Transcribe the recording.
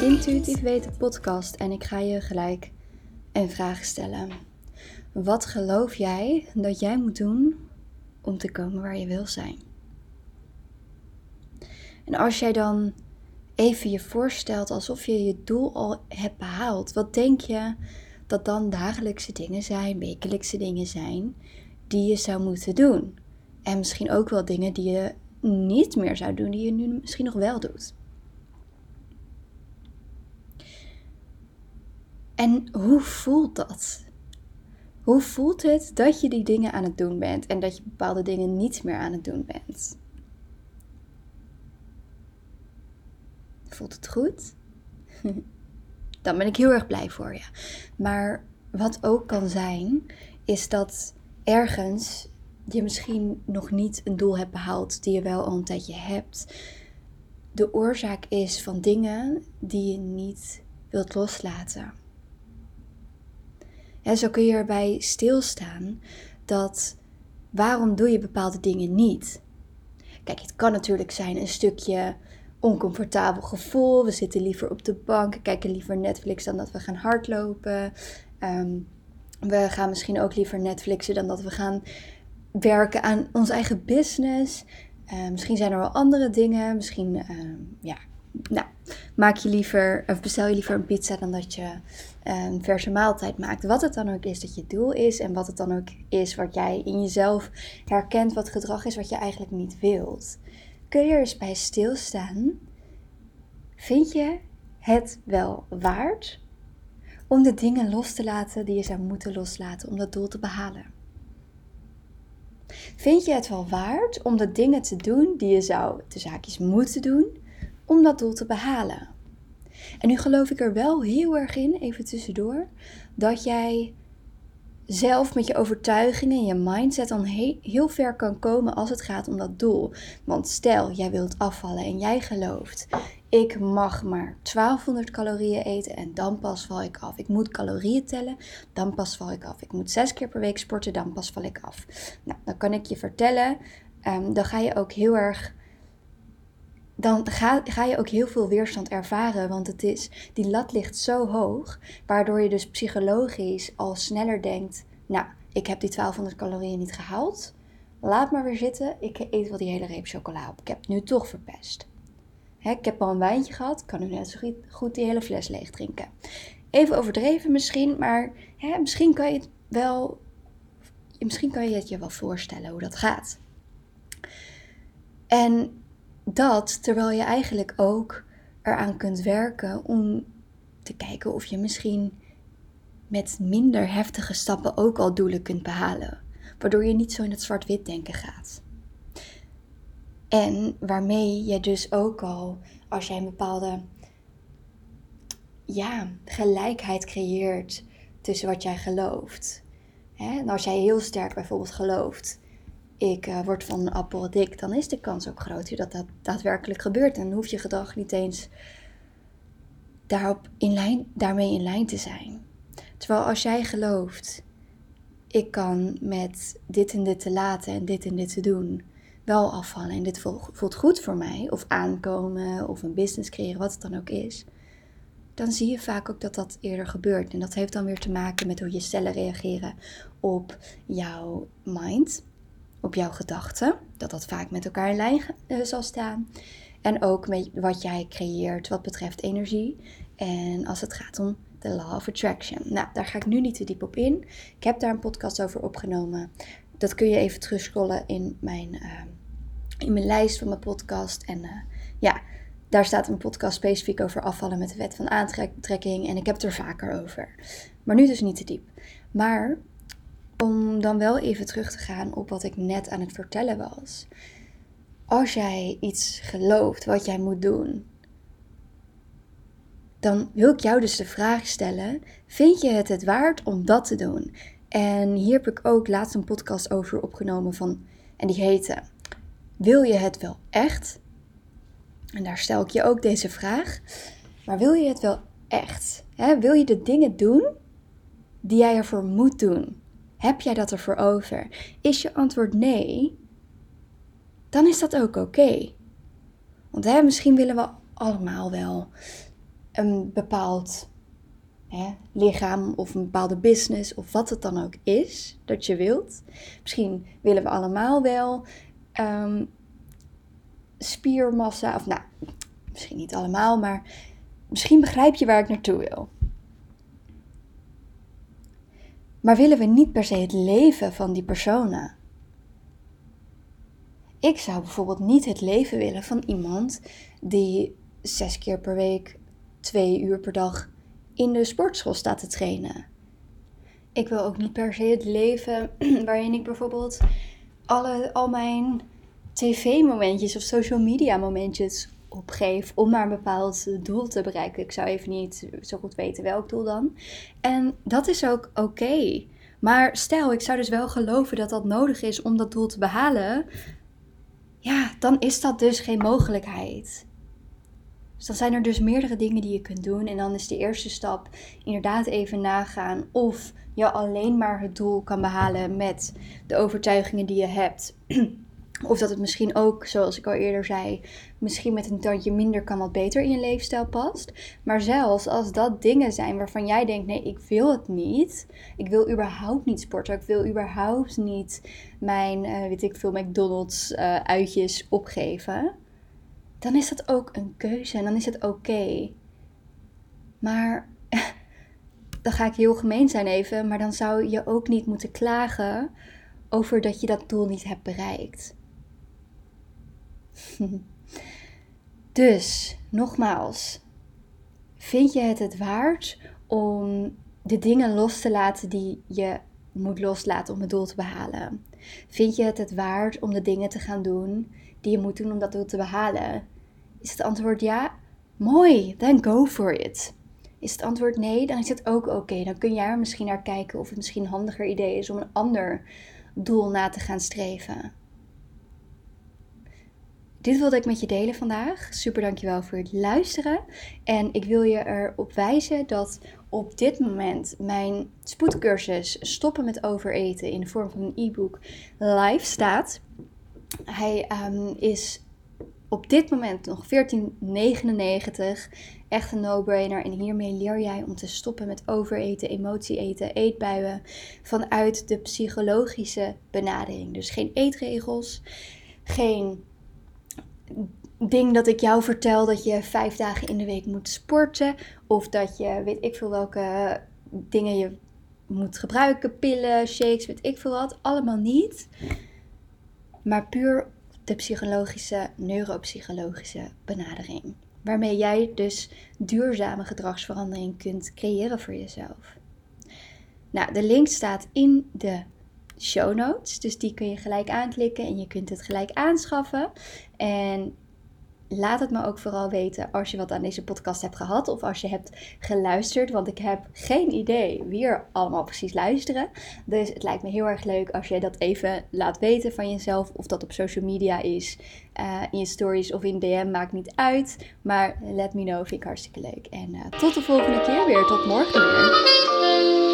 Intuïtief Weten podcast en ik ga je gelijk een vraag stellen. Wat geloof jij dat jij moet doen om te komen waar je wil zijn? En als jij dan even je voorstelt alsof je je doel al hebt behaald, wat denk je dat dan dagelijkse dingen zijn, wekelijkse dingen zijn die je zou moeten doen? En misschien ook wel dingen die je niet meer zou doen, die je nu misschien nog wel doet. En hoe voelt dat? Hoe voelt het dat je die dingen aan het doen bent en dat je bepaalde dingen niet meer aan het doen bent? Voelt het goed? Dan ben ik heel erg blij voor je. Maar wat ook kan zijn, is dat ergens je misschien nog niet een doel hebt behaald die je wel al een tijdje hebt. De oorzaak is van dingen die je niet wilt loslaten. Zo kun je erbij stilstaan dat waarom doe je bepaalde dingen niet? Kijk, het kan natuurlijk zijn een stukje oncomfortabel gevoel. We zitten liever op de bank, kijken liever Netflix dan dat we gaan hardlopen. Ehm, we gaan misschien ook liever Netflixen dan dat we gaan werken aan ons eigen business. Uh, misschien zijn er wel andere dingen. Misschien, uh, ja, nou, maak je liever, of bestel je liever een pizza dan dat je een verse maaltijd maakt. Wat het dan ook is dat je doel is en wat het dan ook is wat jij in jezelf herkent, wat gedrag is wat je eigenlijk niet wilt. Kun je er eens bij stilstaan? Vind je het wel waard om de dingen los te laten die je zou moeten loslaten om dat doel te behalen? Vind je het wel waard om de dingen te doen die je zou de zaakjes moeten doen om dat doel te behalen? En nu geloof ik er wel heel erg in, even tussendoor, dat jij zelf met je overtuigingen en je mindset dan heel ver kan komen als het gaat om dat doel. Want stel, jij wilt afvallen en jij gelooft, ik mag maar 1200 calorieën eten en dan pas val ik af. Ik moet calorieën tellen, dan pas val ik af. Ik moet zes keer per week sporten, dan pas val ik af. Nou, dan kan ik je vertellen, um, dan ga je ook heel erg dan ga, ga je ook heel veel weerstand ervaren. Want het is, die lat ligt zo hoog, waardoor je dus psychologisch al sneller denkt: Nou, ik heb die 1200 calorieën niet gehaald. Laat maar weer zitten. Ik eet wel die hele reep chocola op. Ik heb het nu toch verpest. Hè, ik heb al een wijntje gehad. Kan nu net zo goed die hele fles leeg drinken. Even overdreven misschien, maar hè, misschien kan je het wel. Misschien kan je het je wel voorstellen hoe dat gaat. En dat terwijl je eigenlijk ook eraan kunt werken om te kijken of je misschien met minder heftige stappen ook al doelen kunt behalen. Waardoor je niet zo in het zwart-wit denken gaat. En waarmee je dus ook al, als jij een bepaalde ja, gelijkheid creëert tussen wat jij gelooft. Hè? En als jij heel sterk bijvoorbeeld gelooft ik uh, word van een appel dik, dan is de kans ook groter dat dat daadwerkelijk gebeurt. En dan hoeft je gedrag niet eens daarop in lijn, daarmee in lijn te zijn. Terwijl als jij gelooft, ik kan met dit en dit te laten en dit en dit te doen, wel afvallen en dit voelt goed voor mij, of aankomen, of een business creëren, wat het dan ook is, dan zie je vaak ook dat dat eerder gebeurt. En dat heeft dan weer te maken met hoe je cellen reageren op jouw mind op jouw gedachten. Dat dat vaak met elkaar in lijn uh, zal staan. En ook met wat jij creëert wat betreft energie. En als het gaat om de Law of Attraction. Nou, daar ga ik nu niet te diep op in. Ik heb daar een podcast over opgenomen. Dat kun je even terugscrollen in mijn, uh, in mijn lijst van mijn podcast. En uh, ja, daar staat een podcast specifiek over afvallen met de wet van aantrekking. En ik heb het er vaker over. Maar nu dus niet te diep. Maar om dan wel even terug te gaan op wat ik net aan het vertellen was. Als jij iets gelooft wat jij moet doen, dan wil ik jou dus de vraag stellen: vind je het het waard om dat te doen? En hier heb ik ook laatst een podcast over opgenomen van, en die heette: Wil je het wel echt? En daar stel ik je ook deze vraag. Maar wil je het wel echt? Wil je de dingen doen die jij ervoor moet doen? Heb jij dat ervoor over? Is je antwoord nee? Dan is dat ook oké. Want hè, misschien willen we allemaal wel een bepaald hè, lichaam of een bepaalde business of wat het dan ook is dat je wilt. Misschien willen we allemaal wel ehm, spiermassa, of nou, misschien niet allemaal, maar misschien begrijp je waar ik naartoe wil. Maar willen we niet per se het leven van die personen? Ik zou bijvoorbeeld niet het leven willen van iemand die zes keer per week, twee uur per dag in de sportschool staat te trainen. Ik wil ook niet per se het leven waarin ik bijvoorbeeld alle, al mijn tv-momentjes of social media momentjes opgeef om maar een bepaald doel te bereiken. Ik zou even niet zo goed weten welk doel dan. En dat is ook oké. Maar stel, ik zou dus wel geloven dat dat nodig is om dat doel te behalen. Ja, dan is dat dus geen mogelijkheid. Dus dan zijn er dus meerdere dingen die je kunt doen. En dan is de eerste stap inderdaad even nagaan of je alleen maar het doel kan behalen met de overtuigingen die je hebt. Of dat het misschien ook, zoals ik al eerder zei, misschien met een tandje minder kan wat beter in je leefstijl past. Maar zelfs als dat dingen zijn waarvan jij denkt, nee, ik wil het niet. Ik wil überhaupt niet sporten. Ik wil überhaupt niet mijn, uh, weet ik veel, McDonald's uh, uitjes opgeven dan is dat ook een keuze en dan is het oké. Maar dan ga ik heel gemeen zijn even, maar dan zou je ook niet moeten klagen over dat je dat doel niet hebt bereikt. dus, nogmaals, vind je het het waard om de dingen los te laten die je moet loslaten om het doel te behalen? Vind je het het waard om de dingen te gaan doen die je moet doen om dat doel te behalen? Is het antwoord ja? Mooi, then go for it. Is het antwoord nee, dan is het ook oké. Dan kun jij er misschien naar kijken of het misschien een handiger idee is om een ander doel na te gaan streven. Dit wilde ik met je delen vandaag. Super dankjewel voor het luisteren. En ik wil je erop wijzen dat op dit moment mijn spoedcursus Stoppen met overeten in de vorm van een e-book live staat. Hij um, is op dit moment nog 14,99. Echt een no-brainer. En hiermee leer jij om te stoppen met overeten, emotie eten, eetbuien. Vanuit de psychologische benadering. Dus geen eetregels. Geen ding dat ik jou vertel dat je vijf dagen in de week moet sporten. Of dat je weet ik veel welke dingen je moet gebruiken. Pillen, shakes, weet ik veel wat. Allemaal niet. Maar puur de psychologische, neuropsychologische benadering. Waarmee jij dus duurzame gedragsverandering kunt creëren voor jezelf. Nou, de link staat in de show notes. Dus die kun je gelijk aanklikken en je kunt het gelijk aanschaffen. En laat het me ook vooral weten als je wat aan deze podcast hebt gehad of als je hebt geluisterd. Want ik heb geen idee wie er allemaal precies luisteren. Dus het lijkt me heel erg leuk als je dat even laat weten van jezelf. Of dat op social media is, uh, in je stories of in DM, maakt niet uit. Maar let me know, vind ik hartstikke leuk. En uh, tot de volgende keer weer. Tot morgen weer.